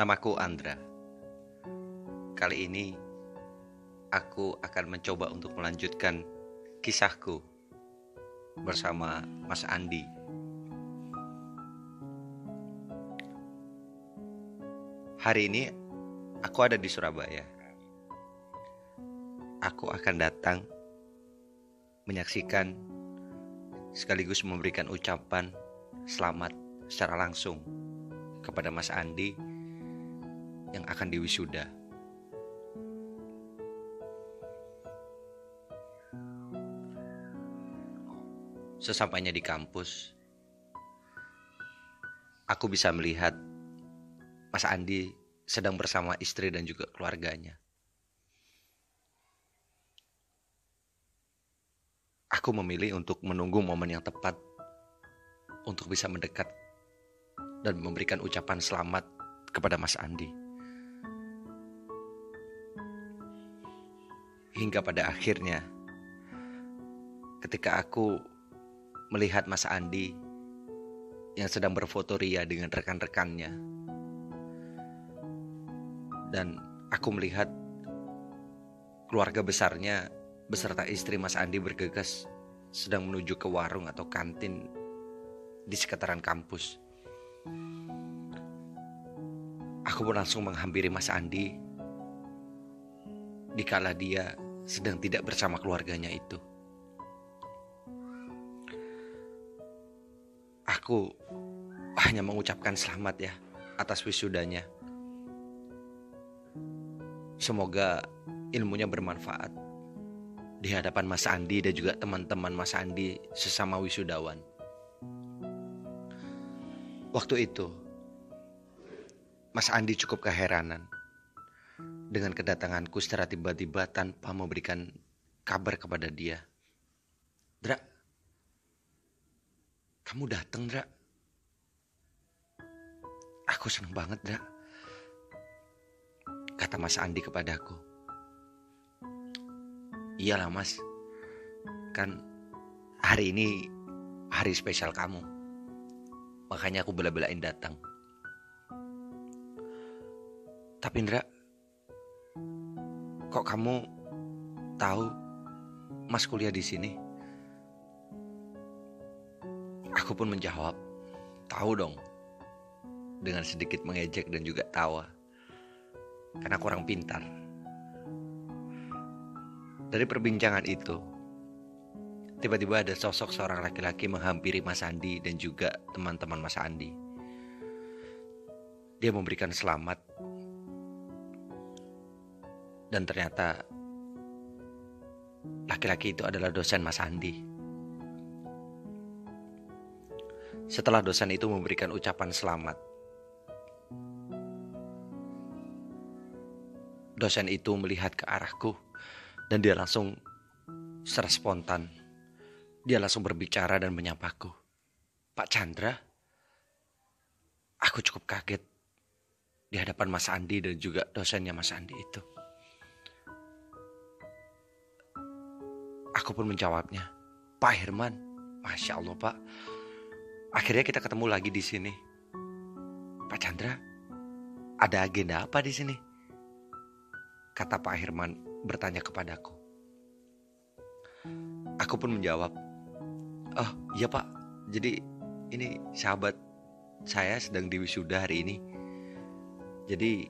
Namaku Andra. Kali ini aku akan mencoba untuk melanjutkan kisahku bersama Mas Andi. Hari ini aku ada di Surabaya. Aku akan datang menyaksikan sekaligus memberikan ucapan selamat secara langsung kepada Mas Andi yang akan diwisuda. Sesampainya di kampus, aku bisa melihat Mas Andi sedang bersama istri dan juga keluarganya. Aku memilih untuk menunggu momen yang tepat untuk bisa mendekat dan memberikan ucapan selamat kepada Mas Andi. Hingga pada akhirnya, ketika aku melihat Mas Andi yang sedang berfoto ria dengan rekan-rekannya, dan aku melihat keluarga besarnya beserta istri Mas Andi bergegas sedang menuju ke warung atau kantin di sekitaran kampus. Aku pun langsung menghampiri Mas Andi. Dikala dia sedang tidak bersama keluarganya itu. Aku hanya mengucapkan selamat ya atas wisudanya. Semoga ilmunya bermanfaat di hadapan Mas Andi dan juga teman-teman Mas Andi sesama wisudawan. Waktu itu, Mas Andi cukup keheranan dengan kedatanganku secara tiba-tiba tanpa memberikan kabar kepada dia. Dra, kamu datang, Dra. Aku senang banget, Dra. Kata Mas Andi kepadaku. Iyalah, Mas. Kan hari ini hari spesial kamu. Makanya aku bela-belain datang. Tapi Indra, kok kamu tahu Mas kuliah di sini? Aku pun menjawab, tahu dong. Dengan sedikit mengejek dan juga tawa. Karena kurang pintar. Dari perbincangan itu, tiba-tiba ada sosok seorang laki-laki menghampiri Mas Andi dan juga teman-teman Mas Andi. Dia memberikan selamat dan ternyata laki-laki itu adalah dosen Mas Andi. Setelah dosen itu memberikan ucapan selamat, dosen itu melihat ke arahku dan dia langsung secara spontan, dia langsung berbicara dan menyapaku. Pak Chandra, aku cukup kaget di hadapan Mas Andi dan juga dosennya Mas Andi itu. Aku pun menjawabnya, Pak Herman, Masya Allah Pak. Akhirnya kita ketemu lagi di sini. Pak Chandra, ada agenda apa di sini? Kata Pak Herman bertanya kepadaku. Aku pun menjawab, Oh iya Pak, jadi ini sahabat saya sedang di wisuda hari ini. Jadi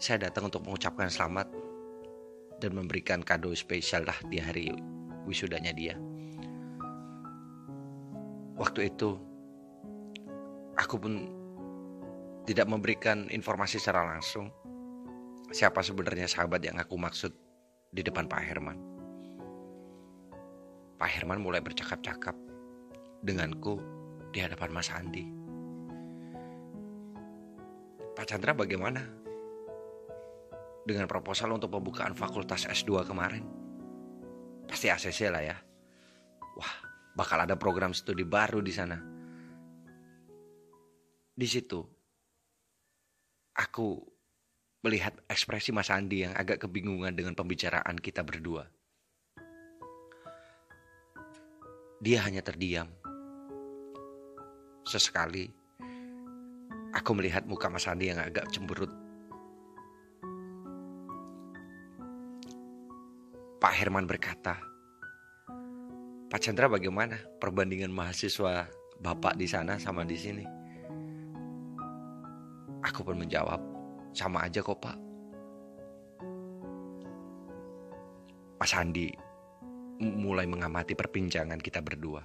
saya datang untuk mengucapkan selamat dan memberikan kado spesial lah di hari wisudanya dia. Waktu itu aku pun tidak memberikan informasi secara langsung siapa sebenarnya sahabat yang aku maksud di depan Pak Herman. Pak Herman mulai bercakap-cakap denganku di hadapan Mas Andi. Pak Chandra bagaimana? Dengan proposal untuk pembukaan fakultas S2 kemarin. Pasti ACC lah ya. Wah, bakal ada program studi baru di sana. Di situ, aku melihat ekspresi Mas Andi yang agak kebingungan dengan pembicaraan kita berdua. Dia hanya terdiam. Sesekali, Aku melihat muka Mas Andi yang agak cemberut. Pak Herman berkata, Pak Chandra bagaimana perbandingan mahasiswa Bapak di sana sama di sini? Aku pun menjawab, sama aja kok Pak. Mas Andi mulai mengamati perbincangan kita berdua.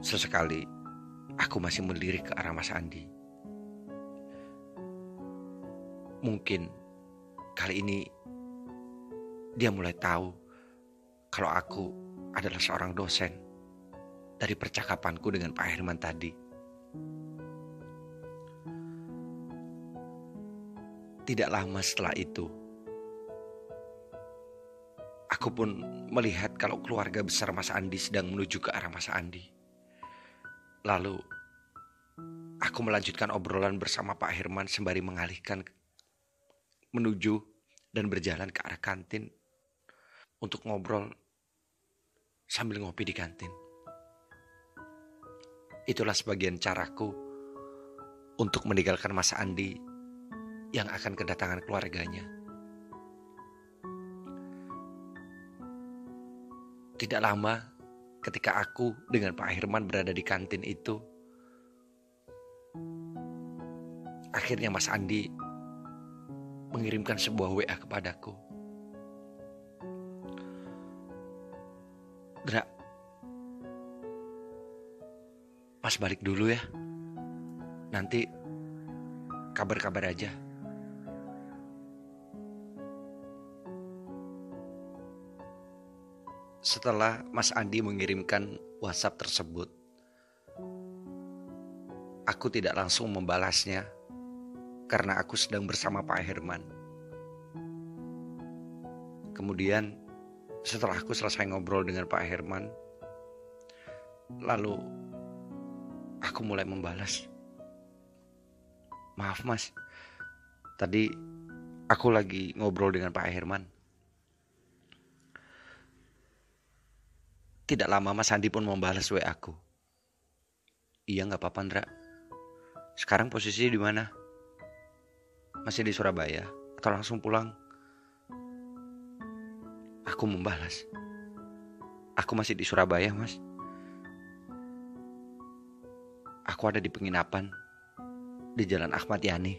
Sesekali aku masih melirik ke arah Mas Andi. Mungkin kali ini dia mulai tahu kalau aku adalah seorang dosen dari percakapanku dengan Pak Herman tadi. Tidak lama setelah itu, aku pun melihat kalau keluarga besar Mas Andi sedang menuju ke arah Mas Andi. Lalu aku melanjutkan obrolan bersama Pak Herman sembari mengalihkan menuju dan berjalan ke arah kantin untuk ngobrol sambil ngopi di kantin. Itulah sebagian caraku untuk meninggalkan Mas Andi yang akan kedatangan keluarganya. Tidak lama ketika aku dengan Pak Herman berada di kantin itu, akhirnya Mas Andi mengirimkan sebuah WA kepadaku. Dra, Mas balik dulu ya. Nanti kabar-kabar aja. Setelah Mas Andi mengirimkan WhatsApp tersebut, aku tidak langsung membalasnya karena aku sedang bersama Pak Herman. Kemudian, setelah aku selesai ngobrol dengan Pak Herman, lalu aku mulai membalas. Maaf, Mas, tadi aku lagi ngobrol dengan Pak Herman. Tidak lama Mas Andi pun membalas WA aku. Iya nggak apa-apa Ndra. Sekarang posisinya di mana? Masih di Surabaya atau langsung pulang? Aku membalas. Aku masih di Surabaya, Mas. Aku ada di penginapan di Jalan Ahmad Yani.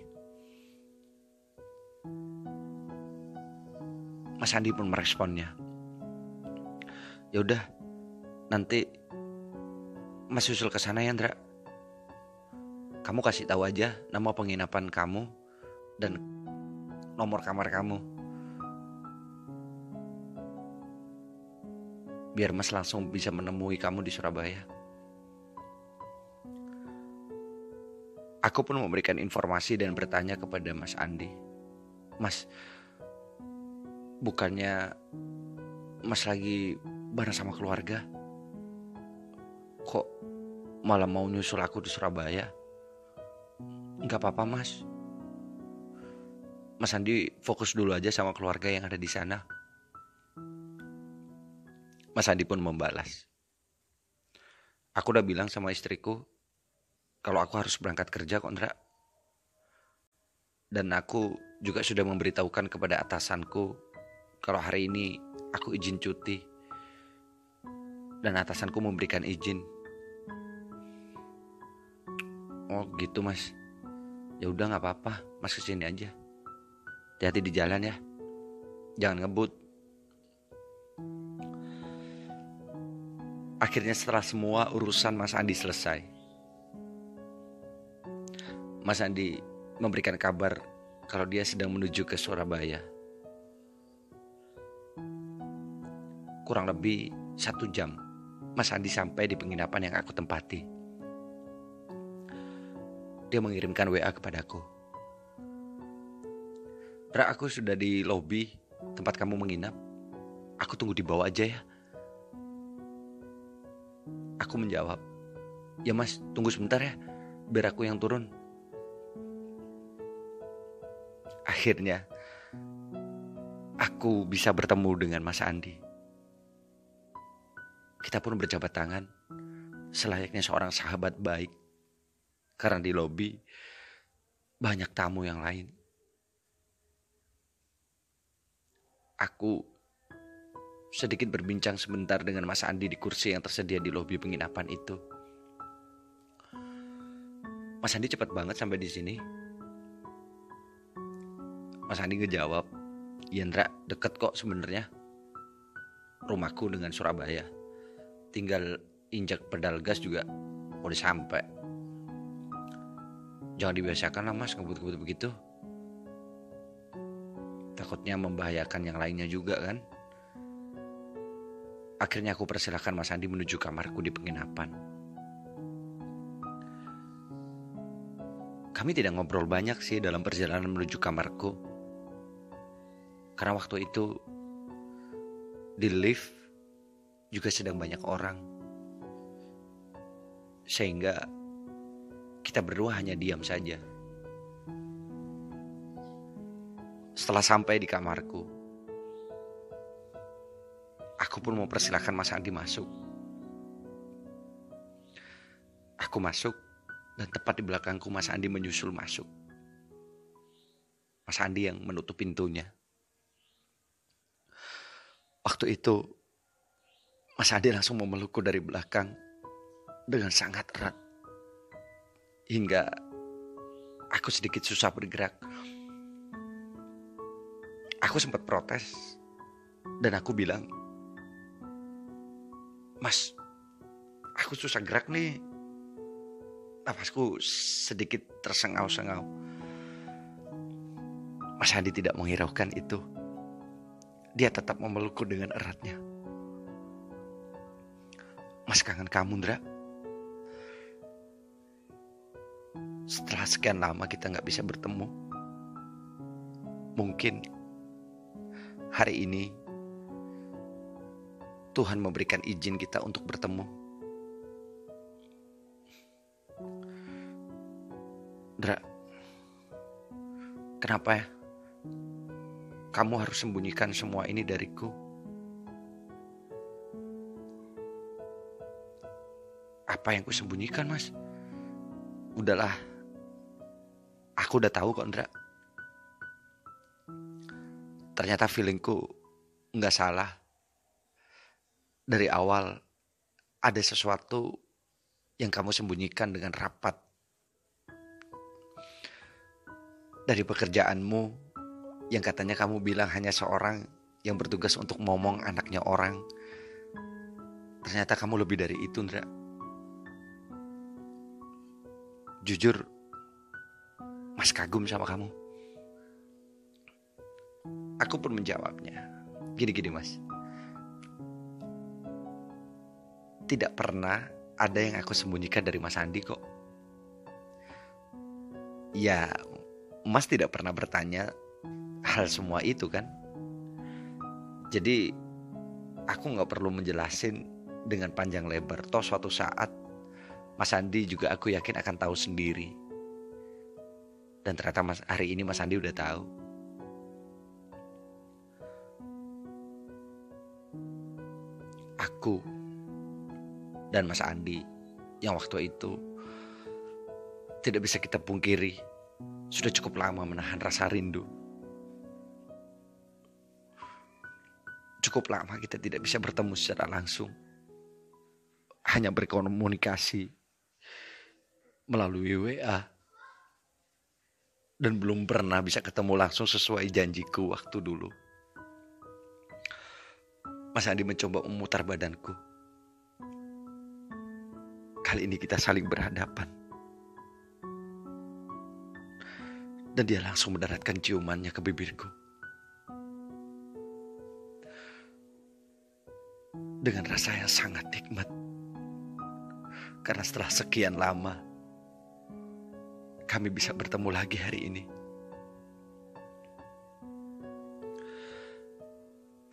Mas Andi pun meresponnya. Ya udah, Nanti Mas susul ke sana ya, Andra. Kamu kasih tahu aja nama penginapan kamu dan nomor kamar kamu. Biar Mas langsung bisa menemui kamu di Surabaya. Aku pun memberikan informasi dan bertanya kepada Mas Andi. Mas, bukannya Mas lagi bareng sama keluarga? kok malah mau nyusul aku di Surabaya? Enggak apa-apa mas. Mas Andi fokus dulu aja sama keluarga yang ada di sana. Mas Andi pun membalas. Aku udah bilang sama istriku kalau aku harus berangkat kerja kok Ndra. Dan aku juga sudah memberitahukan kepada atasanku kalau hari ini aku izin cuti. Dan atasanku memberikan izin Oh gitu mas. Ya udah nggak apa-apa, mas ke sini aja. Hati-hati di jalan ya. Jangan ngebut. Akhirnya setelah semua urusan Mas Andi selesai. Mas Andi memberikan kabar kalau dia sedang menuju ke Surabaya. Kurang lebih satu jam, Mas Andi sampai di penginapan yang aku tempati dia mengirimkan WA kepadaku. Ra, aku sudah di lobi tempat kamu menginap. Aku tunggu di bawah aja ya. Aku menjawab, ya mas tunggu sebentar ya, biar aku yang turun. Akhirnya, aku bisa bertemu dengan Mas Andi. Kita pun berjabat tangan, selayaknya seorang sahabat baik karena di lobi banyak tamu yang lain. Aku sedikit berbincang sebentar dengan Mas Andi di kursi yang tersedia di lobi penginapan itu. Mas Andi cepat banget sampai di sini. Mas Andi ngejawab, Yendra deket kok sebenarnya. Rumahku dengan Surabaya. Tinggal injak pedal gas juga udah sampai. Jangan dibiasakan lah mas ngebut-ngebut begitu. Takutnya membahayakan yang lainnya juga kan. Akhirnya aku persilahkan Mas Andi menuju kamarku di penginapan. Kami tidak ngobrol banyak sih dalam perjalanan menuju kamarku. Karena waktu itu di lift juga sedang banyak orang. Sehingga kita berdua hanya diam saja. Setelah sampai di kamarku, aku pun mau persilahkan Mas Andi masuk. Aku masuk dan tepat di belakangku Mas Andi menyusul masuk. Mas Andi yang menutup pintunya. Waktu itu Mas Andi langsung memelukku dari belakang dengan sangat erat hingga aku sedikit susah bergerak. Aku sempat protes dan aku bilang, Mas, aku susah gerak nih. Napasku sedikit tersengau-sengau. Mas Hadi tidak menghiraukan itu. Dia tetap memelukku dengan eratnya. Mas kangen kamu, Ndra. setelah sekian lama kita nggak bisa bertemu. Mungkin hari ini Tuhan memberikan izin kita untuk bertemu. Dra, kenapa ya? Kamu harus sembunyikan semua ini dariku. Apa yang kusembunyikan, Mas? Udahlah, Aku udah tahu kok Ndra. Ternyata feelingku nggak salah. Dari awal ada sesuatu yang kamu sembunyikan dengan rapat. Dari pekerjaanmu yang katanya kamu bilang hanya seorang yang bertugas untuk ngomong anaknya orang. Ternyata kamu lebih dari itu, Ndra. Jujur, Mas kagum sama kamu. Aku pun menjawabnya. Gini-gini mas. Tidak pernah ada yang aku sembunyikan dari Mas Andi kok. Ya, Mas tidak pernah bertanya hal semua itu kan. Jadi aku nggak perlu menjelasin dengan panjang lebar. Toh suatu saat Mas Andi juga aku yakin akan tahu sendiri dan ternyata mas, hari ini Mas Andi udah tahu. Aku dan Mas Andi yang waktu itu tidak bisa kita pungkiri sudah cukup lama menahan rasa rindu. Cukup lama kita tidak bisa bertemu secara langsung. Hanya berkomunikasi melalui WA dan belum pernah bisa ketemu langsung sesuai janjiku waktu dulu. Mas Andi mencoba memutar badanku. Kali ini kita saling berhadapan. Dan dia langsung mendaratkan ciumannya ke bibirku. Dengan rasa yang sangat nikmat. Karena setelah sekian lama, kami bisa bertemu lagi hari ini.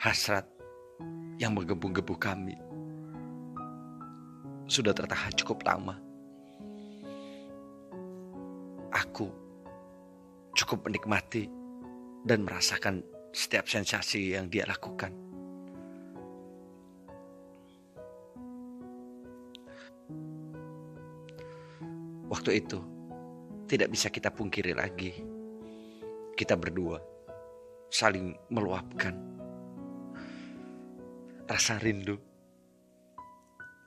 Hasrat yang menggebu-gebu kami sudah tertahan cukup lama. Aku cukup menikmati dan merasakan setiap sensasi yang dia lakukan. Waktu itu, tidak bisa kita pungkiri lagi. Kita berdua saling meluapkan rasa rindu,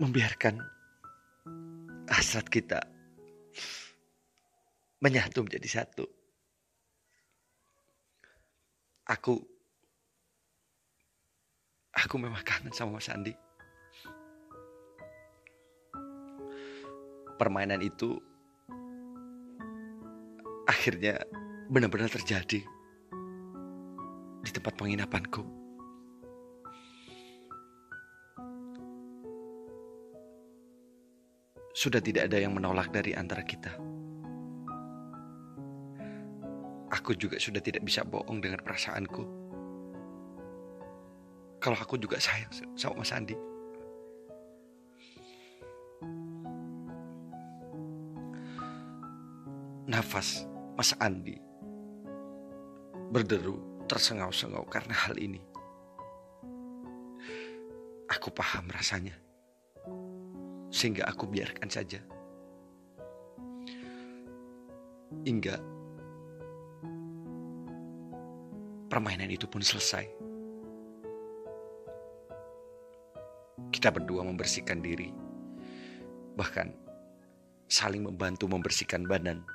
membiarkan hasrat kita menyatu menjadi satu. Aku aku memang kangen sama Mas Andi. Permainan itu akhirnya benar-benar terjadi di tempat penginapanku. Sudah tidak ada yang menolak dari antara kita. Aku juga sudah tidak bisa bohong dengan perasaanku. Kalau aku juga sayang sama Mas Andi. Nafas Mas Andi berderu tersengau-sengau karena hal ini. Aku paham rasanya. Sehingga aku biarkan saja. Hingga permainan itu pun selesai. Kita berdua membersihkan diri, bahkan saling membantu membersihkan badan.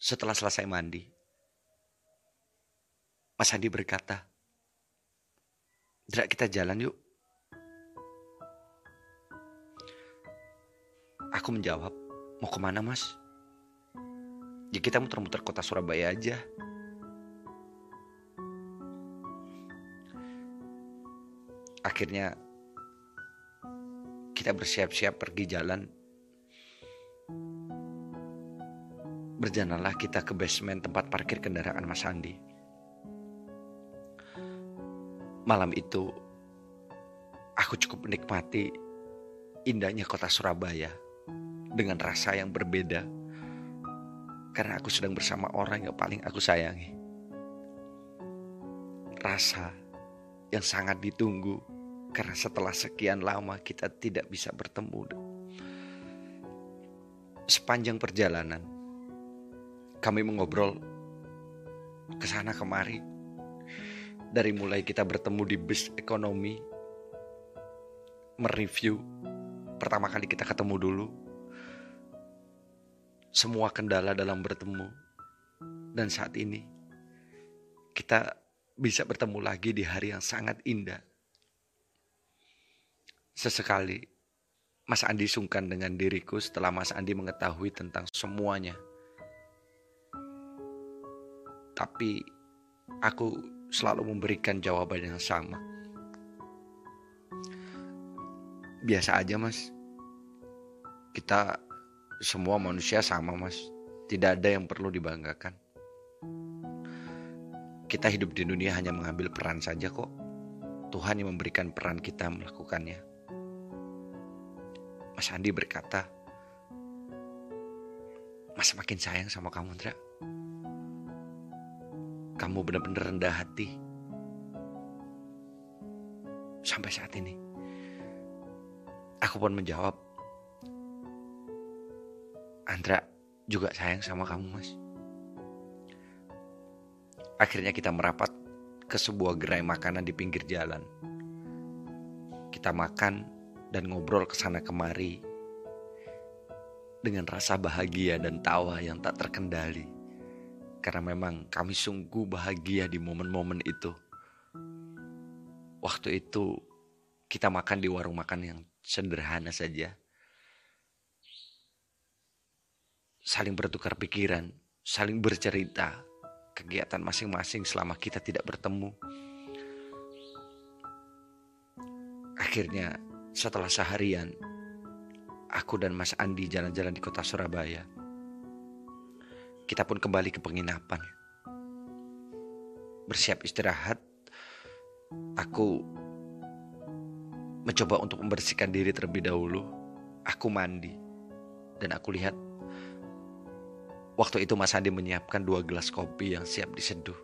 Setelah selesai mandi, Mas Andi berkata, Drak kita jalan yuk. Aku menjawab, mau ke mana mas? Ya kita muter-muter kota Surabaya aja. Akhirnya kita bersiap-siap pergi jalan. Berjalanlah kita ke basement tempat parkir kendaraan Mas Andi. Malam itu aku cukup menikmati indahnya kota Surabaya dengan rasa yang berbeda karena aku sedang bersama orang yang paling aku sayangi. Rasa yang sangat ditunggu karena setelah sekian lama kita tidak bisa bertemu. Sepanjang perjalanan, kami mengobrol ke sana kemari. Dari mulai kita bertemu di bus ekonomi, mereview pertama kali kita ketemu dulu, semua kendala dalam bertemu. Dan saat ini kita bisa bertemu lagi di hari yang sangat indah. Sesekali Mas Andi sungkan dengan diriku setelah Mas Andi mengetahui tentang semuanya. Tapi aku selalu memberikan jawaban yang sama. Biasa aja, Mas. Kita semua manusia sama, Mas. Tidak ada yang perlu dibanggakan. Kita hidup di dunia hanya mengambil peran saja kok. Tuhan yang memberikan peran kita melakukannya. Mas Andi berkata, Mas makin sayang sama kamu, Andra. Kamu benar-benar rendah hati. Sampai saat ini. Aku pun menjawab, Andra juga sayang sama kamu mas. Akhirnya kita merapat ke sebuah gerai makanan di pinggir jalan. Kita makan dan ngobrol ke sana kemari dengan rasa bahagia dan tawa yang tak terkendali. Karena memang kami sungguh bahagia di momen-momen itu. Waktu itu kita makan di warung makan yang sederhana saja saling bertukar pikiran, saling bercerita kegiatan masing-masing selama kita tidak bertemu. Akhirnya setelah seharian aku dan Mas Andi jalan-jalan di kota Surabaya. Kita pun kembali ke penginapan. Bersiap istirahat, aku mencoba untuk membersihkan diri terlebih dahulu. Aku mandi dan aku lihat Waktu itu Mas Andi menyiapkan dua gelas kopi yang siap diseduh.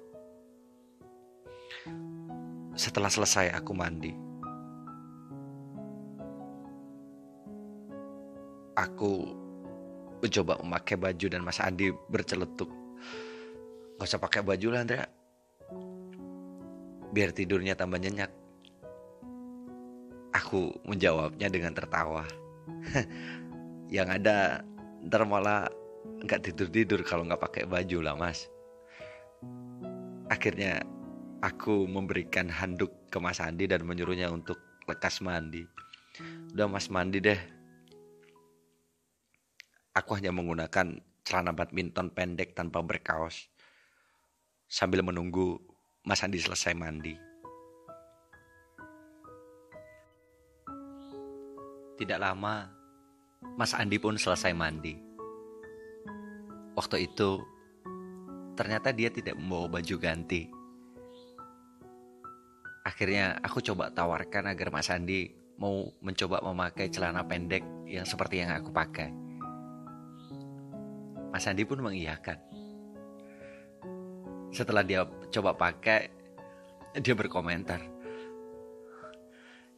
Setelah selesai aku mandi. aku mencoba memakai baju dan Mas Andi berceletuk. Gak usah pakai baju lah Andrea. Biar tidurnya tambah nyenyak. Aku menjawabnya dengan tertawa. Yang ada ntar malah nggak tidur-tidur kalau nggak pakai baju lah mas. Akhirnya aku memberikan handuk ke Mas Andi dan menyuruhnya untuk lekas mandi. Udah mas mandi deh. Aku hanya menggunakan celana badminton pendek tanpa berkaos. Sambil menunggu Mas Andi selesai mandi. Tidak lama, Mas Andi pun selesai mandi. Waktu itu, ternyata dia tidak membawa baju ganti. Akhirnya aku coba tawarkan agar Mas Andi mau mencoba memakai celana pendek yang seperti yang aku pakai. Mas Andi pun mengiyakan. Setelah dia coba pakai, dia berkomentar.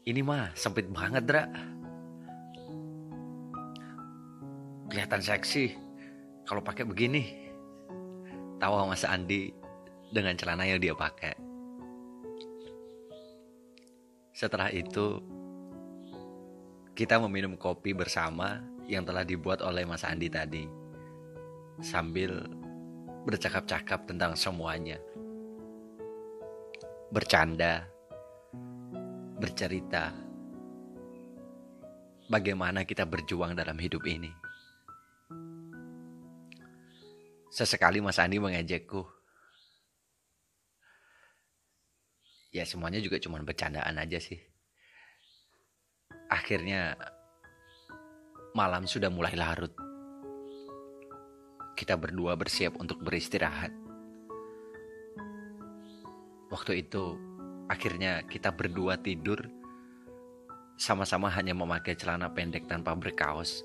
Ini mah sempit banget, Dra. Kelihatan seksi kalau pakai begini. Tawa Mas Andi dengan celana yang dia pakai. Setelah itu, kita meminum kopi bersama yang telah dibuat oleh Mas Andi tadi. Sambil bercakap-cakap tentang semuanya. Bercanda, bercerita, bagaimana kita berjuang dalam hidup ini. Sesekali Mas Andi mengejekku. Ya semuanya juga cuma bercandaan aja sih. Akhirnya malam sudah mulai larut. Kita berdua bersiap untuk beristirahat. Waktu itu akhirnya kita berdua tidur sama-sama hanya memakai celana pendek tanpa berkaos.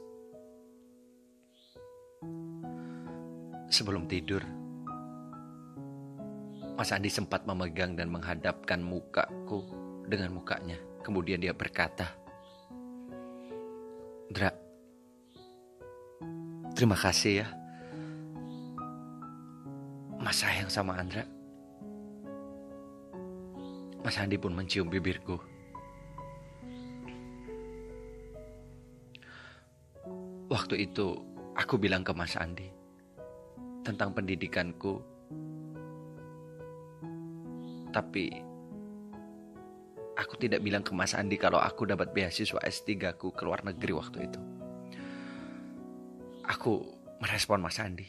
Sebelum tidur, Mas Andi sempat memegang dan menghadapkan mukaku dengan mukanya. Kemudian dia berkata, Dra, terima kasih ya. Mas sayang sama Andra. Mas Andi pun mencium bibirku. Waktu itu aku bilang ke Mas Andi tentang pendidikanku. Tapi aku tidak bilang ke Mas Andi kalau aku dapat beasiswa S3 ku ke luar negeri waktu itu. Aku merespon Mas Andi.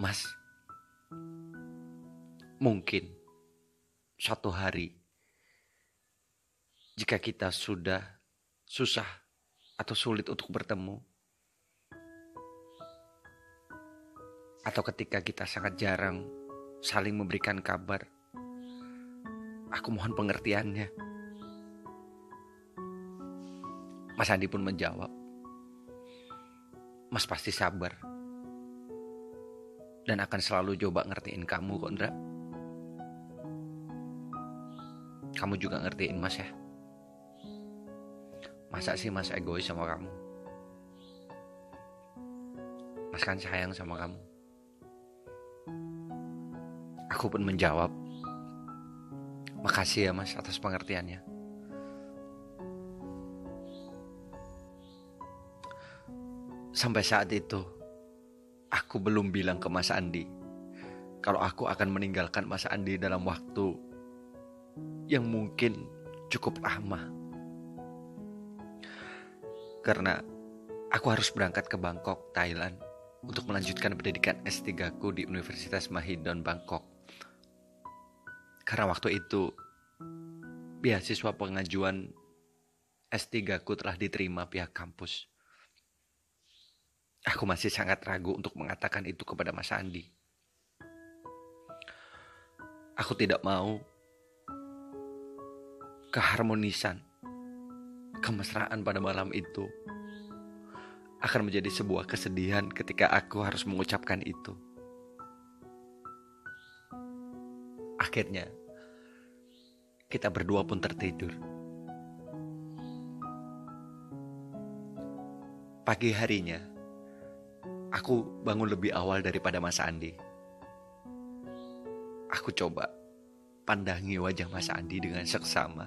Mas, mungkin suatu hari jika kita sudah susah atau sulit untuk bertemu, atau ketika kita sangat jarang saling memberikan kabar, aku mohon pengertiannya. Mas Andi pun menjawab, Mas pasti sabar dan akan selalu coba ngertiin kamu, Kondra. Kamu juga ngertiin Mas ya. Masa sih Mas egois sama kamu? Mas kan sayang sama kamu. Aku pun menjawab, Makasih ya Mas atas pengertiannya. Sampai saat itu, aku belum bilang ke Mas Andi kalau aku akan meninggalkan Mas Andi dalam waktu yang mungkin cukup lama. Karena aku harus berangkat ke Bangkok, Thailand untuk melanjutkan pendidikan S3 ku di Universitas Mahidol Bangkok. Karena waktu itu beasiswa pengajuan S3 ku telah diterima pihak kampus. Aku masih sangat ragu untuk mengatakan itu kepada Mas Andi. Aku tidak mau keharmonisan, kemesraan pada malam itu akan menjadi sebuah kesedihan ketika aku harus mengucapkan itu. Akhirnya, kita berdua pun tertidur. Pagi harinya, aku bangun lebih awal daripada Mas Andi. Aku coba pandangi wajah Mas Andi dengan seksama.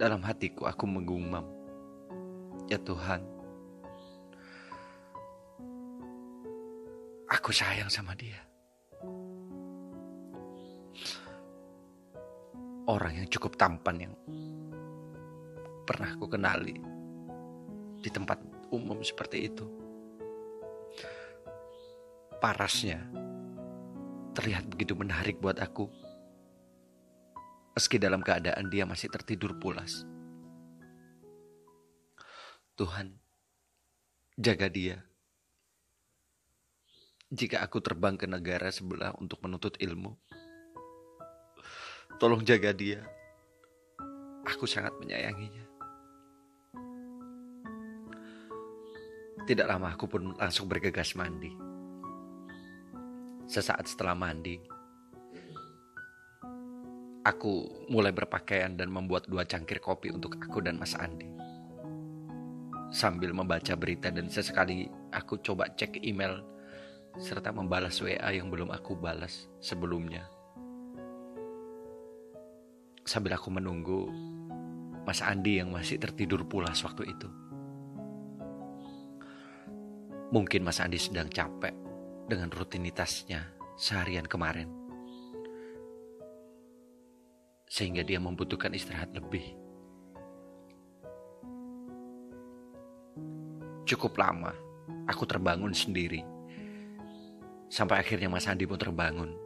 Dalam hatiku aku menggumam, Ya Tuhan, aku sayang sama dia. Orang yang cukup tampan yang pernah aku kenali di tempat umum seperti itu. Parasnya terlihat begitu menarik buat aku. Meski dalam keadaan dia masih tertidur pulas. Tuhan, jaga dia. Jika aku terbang ke negara sebelah untuk menuntut ilmu, tolong jaga dia. Aku sangat menyayanginya. Tidak lama aku pun langsung bergegas mandi. Sesaat setelah mandi, aku mulai berpakaian dan membuat dua cangkir kopi untuk aku dan Mas Andi. Sambil membaca berita dan sesekali aku coba cek email serta membalas WA yang belum aku balas sebelumnya. Sambil aku menunggu Mas Andi yang masih tertidur pulas waktu itu. Mungkin Mas Andi sedang capek dengan rutinitasnya seharian kemarin. Sehingga dia membutuhkan istirahat lebih. Cukup lama, aku terbangun sendiri. Sampai akhirnya Mas Andi pun terbangun.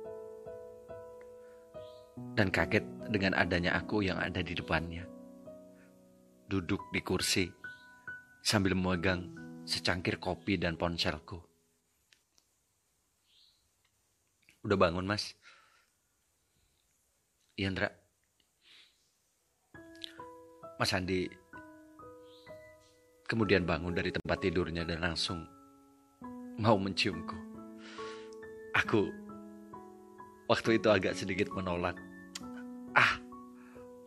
Dan kaget dengan adanya aku yang ada di depannya. Duduk di kursi sambil memegang secangkir kopi dan ponselku. Udah bangun, Mas? Iya, Indra. Mas Andi kemudian bangun dari tempat tidurnya dan langsung mau menciumku. Aku waktu itu agak sedikit menolak. Ah,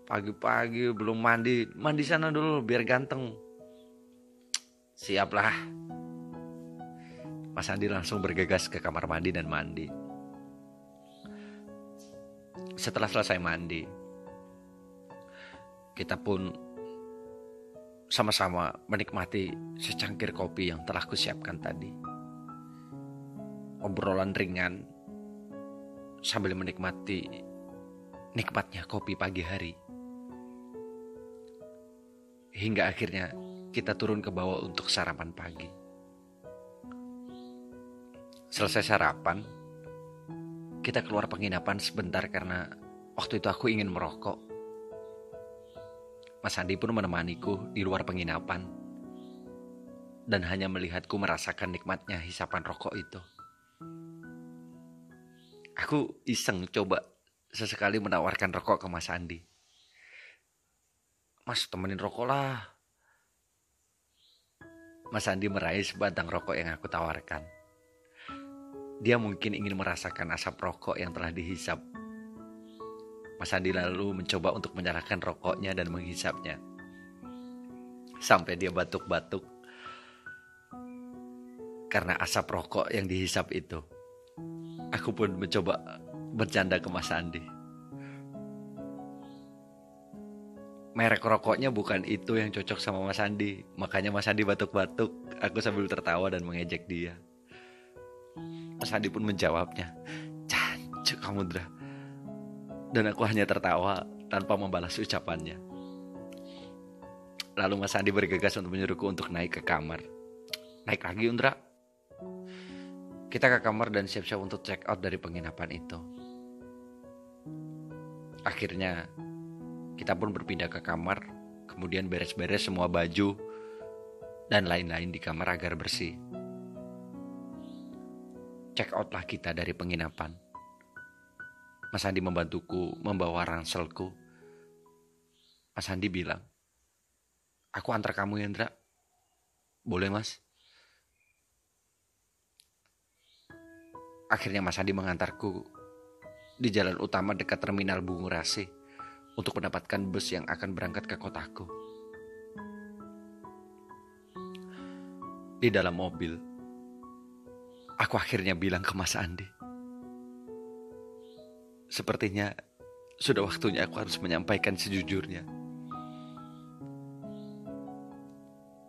pagi-pagi belum mandi, mandi sana dulu biar ganteng. Siaplah. Mas Andi langsung bergegas ke kamar mandi dan mandi. Setelah selesai mandi, kita pun sama-sama menikmati secangkir kopi yang telah kusiapkan tadi. Obrolan ringan sambil menikmati nikmatnya kopi pagi hari. Hingga akhirnya kita turun ke bawah untuk sarapan pagi. Selesai sarapan, kita keluar penginapan sebentar karena waktu itu aku ingin merokok. Mas Andi pun menemaniku di luar penginapan dan hanya melihatku merasakan nikmatnya hisapan rokok itu. Aku iseng coba sesekali menawarkan rokok ke Mas Andi. Mas temenin rokok lah, Mas Andi meraih sebatang rokok yang aku tawarkan. Dia mungkin ingin merasakan asap rokok yang telah dihisap. Mas Andi lalu mencoba untuk menyalakan rokoknya dan menghisapnya. Sampai dia batuk-batuk karena asap rokok yang dihisap itu. Aku pun mencoba bercanda ke Mas Andi. merek rokoknya bukan itu yang cocok sama Mas Andi. Makanya Mas Andi batuk-batuk. Aku sambil tertawa dan mengejek dia. Mas Andi pun menjawabnya, Cancuk kamu Dra. Dan aku hanya tertawa tanpa membalas ucapannya. Lalu Mas Andi bergegas untuk menyuruhku untuk naik ke kamar. Naik lagi Undra. Kita ke kamar dan siap-siap untuk check out dari penginapan itu. Akhirnya kita pun berpindah ke kamar, kemudian beres-beres semua baju dan lain-lain di kamar agar bersih. Check out lah kita dari penginapan. Mas Andi membantuku membawa ranselku. Mas Andi bilang, Aku antar kamu Hendra. Boleh mas? Akhirnya Mas Andi mengantarku di jalan utama dekat terminal Bungu Rasi untuk mendapatkan bus yang akan berangkat ke kotaku. Di dalam mobil, aku akhirnya bilang ke Mas Andi. Sepertinya sudah waktunya aku harus menyampaikan sejujurnya.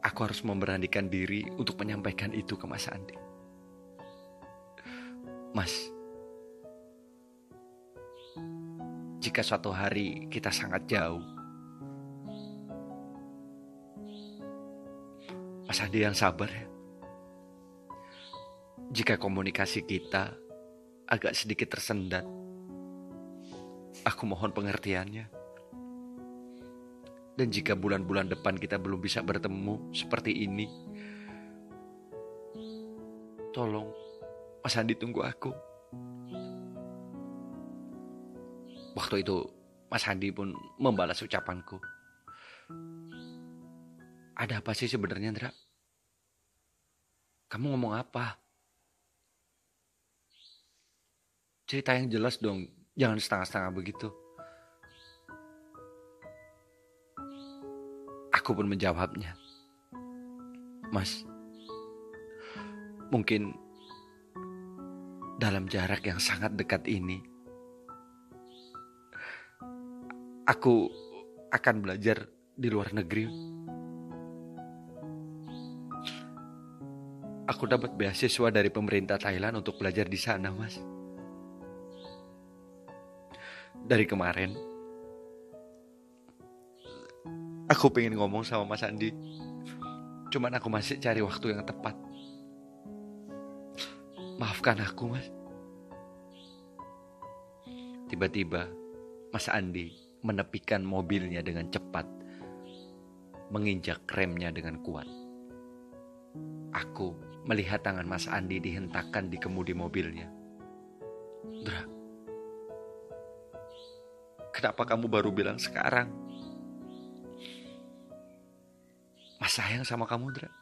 Aku harus memberanikan diri untuk menyampaikan itu ke Mas Andi. Mas, jika suatu hari kita sangat jauh, Mas Andi yang sabar ya. Jika komunikasi kita agak sedikit tersendat, aku mohon pengertiannya. Dan jika bulan-bulan depan kita belum bisa bertemu seperti ini, tolong Mas Andi tunggu aku. Waktu itu Mas Andi pun membalas ucapanku. Ada apa sih sebenarnya, Ndra? Kamu ngomong apa? Cerita yang jelas dong, jangan setengah-setengah begitu. Aku pun menjawabnya. Mas, mungkin dalam jarak yang sangat dekat ini, aku akan belajar di luar negeri. Aku dapat beasiswa dari pemerintah Thailand untuk belajar di sana, Mas. Dari kemarin, aku pengen ngomong sama Mas Andi. Cuman aku masih cari waktu yang tepat. Maafkan aku, Mas. Tiba-tiba, Mas Andi menepikan mobilnya dengan cepat, menginjak remnya dengan kuat. Aku melihat tangan Mas Andi dihentakkan di kemudi mobilnya. Dra, kenapa kamu baru bilang sekarang? Mas sayang sama kamu, Dra.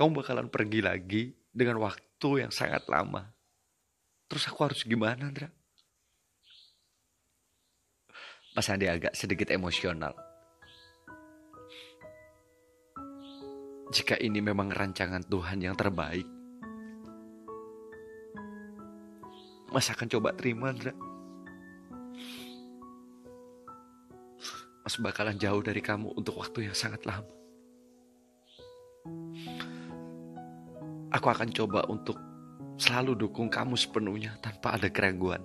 Kamu bakalan pergi lagi dengan waktu yang sangat lama. Terus aku harus gimana, Dra? Mas Andi agak sedikit emosional. Jika ini memang rancangan Tuhan yang terbaik, Mas akan coba terima, Andra. Mas bakalan jauh dari kamu untuk waktu yang sangat lama. Aku akan coba untuk selalu dukung kamu sepenuhnya tanpa ada keraguan.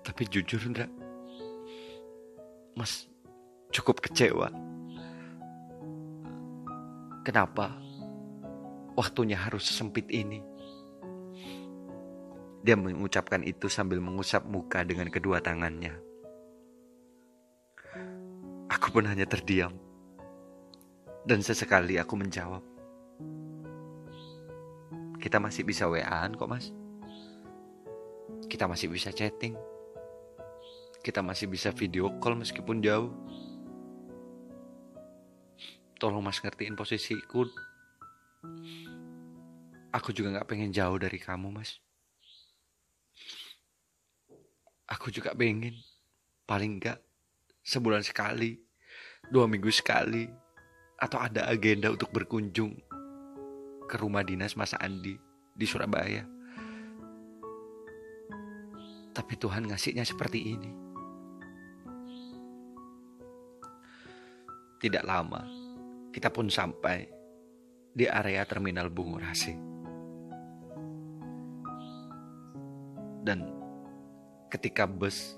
Tapi jujur, Ndra, Mas cukup kecewa. Kenapa waktunya harus sesempit ini? Dia mengucapkan itu sambil mengusap muka dengan kedua tangannya. Aku pun hanya terdiam. Dan sesekali aku menjawab. Kita masih bisa WA-an kok mas. Kita masih bisa chatting kita masih bisa video call meskipun jauh. Tolong mas ngertiin posisiku. Aku juga gak pengen jauh dari kamu mas. Aku juga pengen, paling gak sebulan sekali, dua minggu sekali, atau ada agenda untuk berkunjung ke rumah dinas Mas Andi di Surabaya. Tapi Tuhan ngasihnya seperti ini. Tidak lama, kita pun sampai di area terminal Bungurasi. Dan ketika bus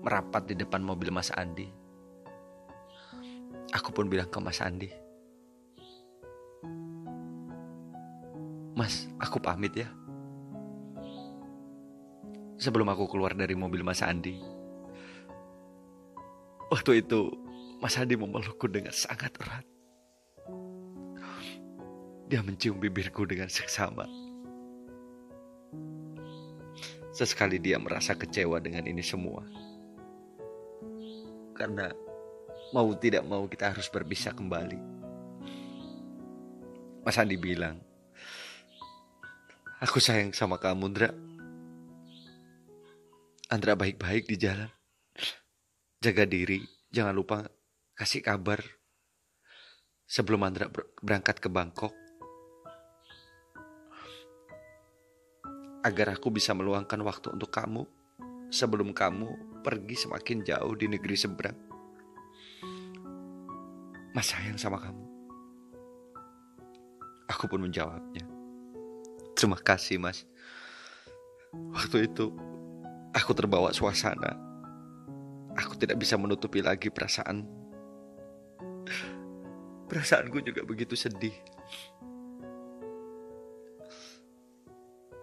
merapat di depan mobil Mas Andi, aku pun bilang ke Mas Andi, Mas, aku pamit ya. Sebelum aku keluar dari mobil Mas Andi, waktu itu Mas Andi memelukku dengan sangat erat. Dia mencium bibirku dengan seksama. Sesekali dia merasa kecewa dengan ini semua. Karena mau tidak mau kita harus berpisah kembali. Mas Andi bilang, Aku sayang sama kamu, Andra. Andra baik-baik di jalan. Jaga diri, jangan lupa kasih kabar sebelum Andra berangkat ke Bangkok agar aku bisa meluangkan waktu untuk kamu sebelum kamu pergi semakin jauh di negeri seberang. Mas sayang sama kamu. Aku pun menjawabnya. Terima kasih, Mas. Waktu itu aku terbawa suasana. Aku tidak bisa menutupi lagi perasaan. Perasaanku juga begitu sedih.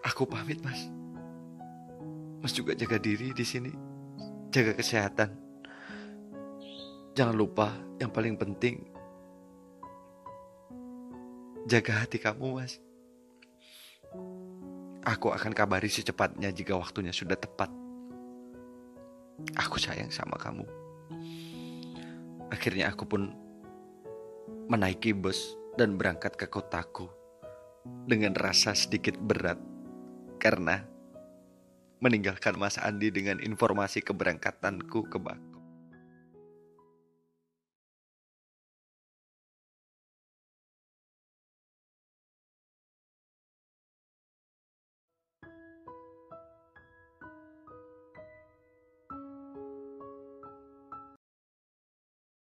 Aku pamit, Mas. Mas juga jaga diri di sini. Jaga kesehatan. Jangan lupa yang paling penting jaga hati kamu, Mas. Aku akan kabari secepatnya jika waktunya sudah tepat. Aku sayang sama kamu. Akhirnya aku pun menaiki bus dan berangkat ke kotaku dengan rasa sedikit berat karena meninggalkan Mas Andi dengan informasi keberangkatanku ke Bangkok.